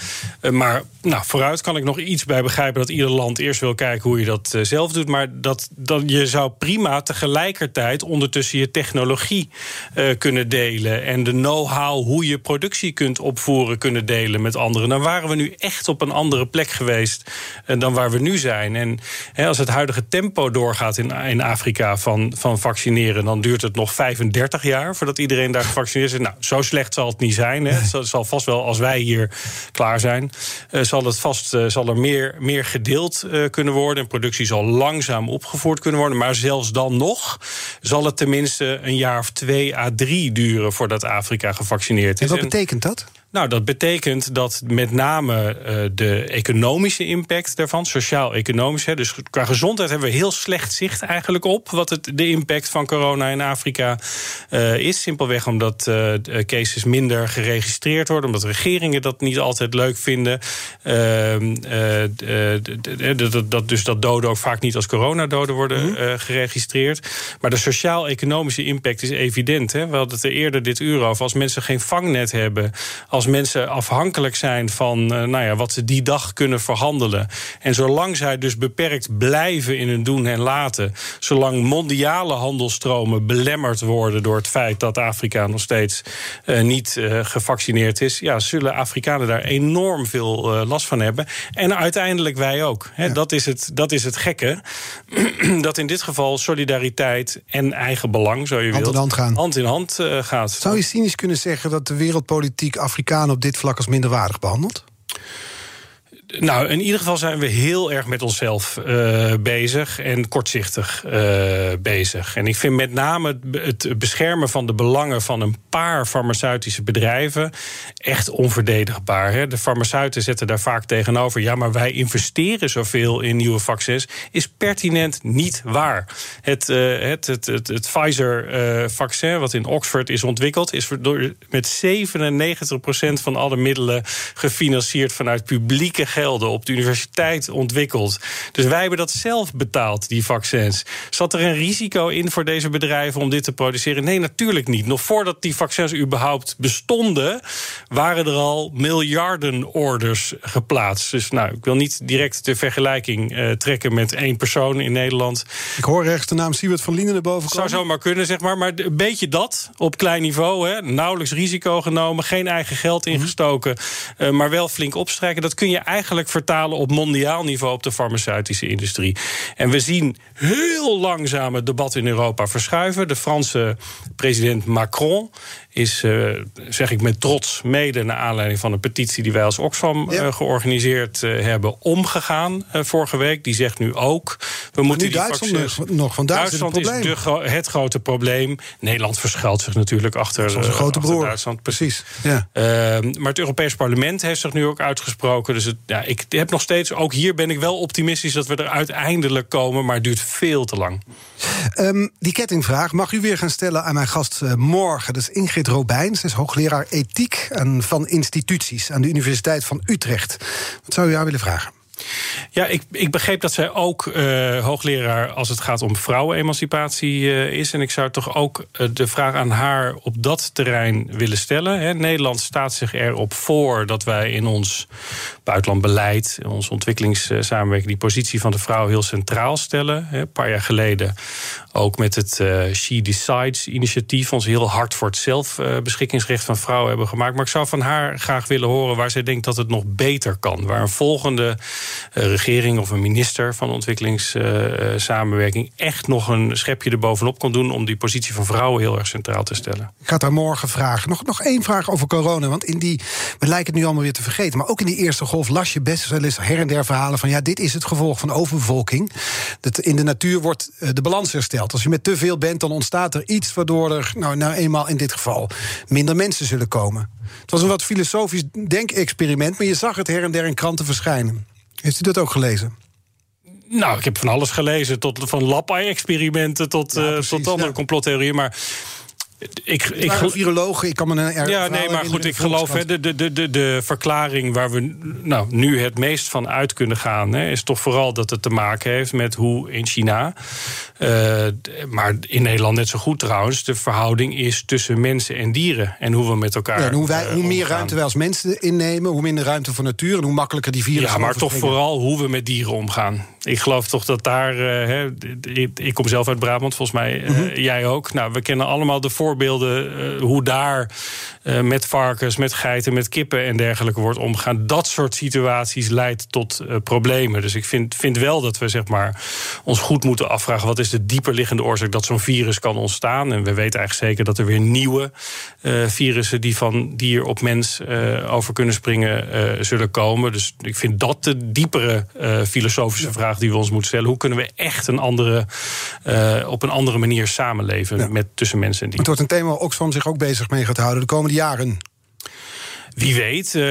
maar nou, vooruit kan ik nog iets bij begrijpen dat ieder land eerst wil kijken hoe je dat zelf doet. Maar dat, dat je zou prima tegelijkertijd ondertussen je technologie kunnen delen. En de know-how hoe je productie kunt opvoeren kunnen delen met anderen. Dan waren we nu echt op een andere plek geweest dan waar we nu zijn. En hè, als het huidige tempo doorgaat in, in Afrika van, van vaccineren, dan duurt het nog 35 jaar voordat iedereen daar gevaccineerd is. Nou, zo slecht zal het niet zijn. Hè. Het zal vast wel, als wij hier klaar zijn, uh, zal het vast uh, zal er meer, meer gedeeld uh, kunnen worden. En productie zal langzaam opgevoerd kunnen worden. Maar zelfs dan nog zal het tenminste een jaar of twee à drie duren voordat Afrika gevaccineerd is. En wat betekent dat? Nou, dat betekent dat met name uh, de economische impact daarvan, sociaal-economisch, dus qua gezondheid hebben we heel slecht zicht eigenlijk op wat het, de impact van corona in Afrika uh, is. Simpelweg omdat uh, cases minder geregistreerd worden, omdat regeringen dat niet altijd leuk vinden. Ehm, dat, dus dat doden ook vaak niet als coronadoden worden mm. geregistreerd. Maar de sociaal-economische impact is evident. Hè? We hadden het er eerder dit uur over. Als mensen geen vangnet hebben als mensen afhankelijk zijn van uh, nou ja, wat ze die dag kunnen verhandelen. En zolang zij dus beperkt blijven in hun doen en laten, zolang mondiale handelstromen belemmerd worden door het feit dat Afrika nog steeds uh, niet uh, gevaccineerd is, ja, zullen Afrikanen daar enorm veel last van hebben. En uiteindelijk wij ook. Ja. Dat, is het, dat is het gekke. dat in dit geval solidariteit en eigen belang, zo je hand wilt, in hand, gaan. hand in hand gaat. Zou je cynisch kunnen zeggen dat de wereldpolitiek Afrika op dit vlak als minderwaardig behandeld? Nou, in ieder geval zijn we heel erg met onszelf uh, bezig en kortzichtig uh, bezig. En ik vind met name het, beschermen van de belangen van een paar farmaceutische bedrijven echt onverdedigbaar. Hè. De farmaceuten zetten daar vaak tegenover. Ja, maar wij investeren zoveel in nieuwe vaccins. Is pertinent niet waar. Het, uh, het, het, het, Pfizer-vaccin, wat in Oxford is ontwikkeld, is met 97% van alle middelen gefinancierd vanuit publieke op de universiteit ontwikkeld. Dus wij hebben dat zelf betaald, die vaccins. Zat er een risico in voor deze bedrijven om dit te produceren? Nee, natuurlijk niet. Nog voordat die vaccins überhaupt bestonden, waren er al miljarden orders geplaatst. Dus nou, ik wil niet direct de vergelijking uh, trekken met één persoon in Nederland. Ik hoor rechts de naam Siewert van Lienen erboven komen. Zou zomaar kunnen, zeg maar. Maar een beetje dat op klein niveau. Hè. Nauwelijks risico genomen, geen eigen geld mhm. ingestoken, uh, maar wel flink opstrijken. Dat kun je eigenlijk vertalen op mondiaal niveau op de farmaceutische industrie. En we zien heel langzaam het debat in Europa verschuiven. De Franse president Macron is, uh, zeg ik met trots, mede naar aanleiding van een petitie die wij als Oxfam ja. uh, georganiseerd uh, hebben, omgegaan vorige week. Die zegt nu ook: we moeten die Duitsland vaccins. nog van Duitsland, Duitsland is de, het grote probleem. Nederland verschuilt zich natuurlijk achter, een grote broer. Duitsland. Precies. Ja. Ehm, maar het Europees Parlement heeft zich nu ook uitgesproken. Dus het, ja, ik heb nog steeds, ook hier ben ik wel optimistisch dat we er uiteindelijk komen, maar het duurt veel te lang. Um, die kettingvraag mag u weer gaan stellen aan mijn gast morgen. Dat is Ingrid. Ingrid Robijn. Ze is hoogleraar ethiek en van instituties aan de Universiteit van Utrecht. Wat zou u haar willen vragen? Ja, ik, ik begreep dat zij ook uh, hoogleraar als het gaat om vrouwenemancipatie uh, is. En ik zou toch ook uh, de vraag aan haar op dat terrein willen stellen. Hè. Nederland staat zich erop voor dat wij in ons buitenlandbeleid, in onze ontwikkelingssamenwerking, die positie van de vrouw heel centraal stellen. Een paar jaar geleden ook met het She Decides initiatief, ons heel hard voor het zelfbeschikkingsrecht van vrouwen hebben gemaakt. Maar ik zou van haar graag willen horen waar zij denkt dat het nog beter kan. Waar een volgende uh, regering of een minister van ontwikkelingssamenwerking echt nog een schepje erbovenop kon doen om die positie van vrouwen heel erg centraal te stellen. Ik ga daar morgen vragen. Nog, nog één vraag over corona. Want in die, we lijken het nu allemaal weer te vergeten. Maar ook in die eerste golf las je best wel eens her en der verhalen van ja, dit is het gevolg van overbevolking. Dat in de natuur wordt eh, de balans hersteld. Als je met te veel bent, dan ontstaat er iets waardoor er, nou, nou eenmaal in dit geval, minder mensen zullen komen. Het was een wat filosofisch denkexperiment, maar je zag het her en der in kranten verschijnen. Heeft u dat ook gelezen? Nou, ik heb van alles gelezen. Tot, van Lappai-experimenten tot, ja, uh, tot andere ja. complottheorieën. Maar ik, ik, virologen, ik kan me een Ja, nee, maar goed, ik geloof hè, de, de, de, de verklaring waar we nou, nu het meest van uit kunnen gaan, hè, is toch vooral dat het te maken heeft met hoe in China, uh, maar in Nederland net zo goed trouwens, de verhouding is tussen mensen en dieren en hoe we met elkaar. Ja, hoe, wij, hoe meer ruimte wij als mensen innemen, hoe minder ruimte voor natuur en hoe makkelijker die virussen. Ja, maar toch vooral hoe we met dieren omgaan. Ik geloof toch dat daar. Hè, ik kom zelf uit Brabant, volgens mij mm -hmm. jij ook. Nou, we kennen allemaal de voorbeelden uh, hoe daar met varkens, met geiten, met kippen en dergelijke wordt omgegaan. Dat soort situaties leidt tot problemen. Dus ik vind, vind wel dat we zeg maar, ons goed moeten afvragen: wat is de dieperliggende oorzaak dat zo'n virus kan ontstaan? En we weten eigenlijk zeker dat er weer nieuwe virussen die van dier op mens over kunnen springen zullen komen. Dus ik vind dat de diepere filosofische ja. Vraag die we ons moeten stellen. Hoe kunnen we echt een andere, uh, op een andere manier samenleven ja. met, tussen mensen en dieren? Het wordt een thema waar Oxfam zich ook bezig mee gaat houden de komende jaren. Wie weet. Uh,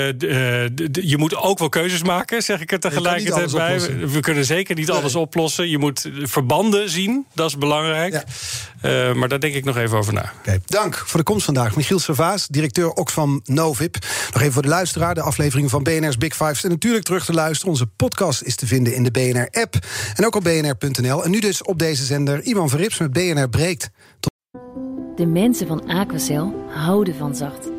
je moet ook wel keuzes maken, zeg ik er tegelijkertijd bij. We kunnen zeker niet nee. alles oplossen. Je moet verbanden zien, dat is belangrijk. Ja. Uh, maar daar denk ik nog even over na. Okay. Dank voor de komst vandaag. Michiel Servaas, directeur Oxfam Novib. Nog even voor de luisteraar, de aflevering van BNR's Big Fives. En natuurlijk terug te luisteren. Onze podcast is te vinden in de BNR-app. En ook op bnr.nl. En nu dus op deze zender Ivan Verrips met BNR Breekt. Tot... De mensen van Aquacel houden van zacht.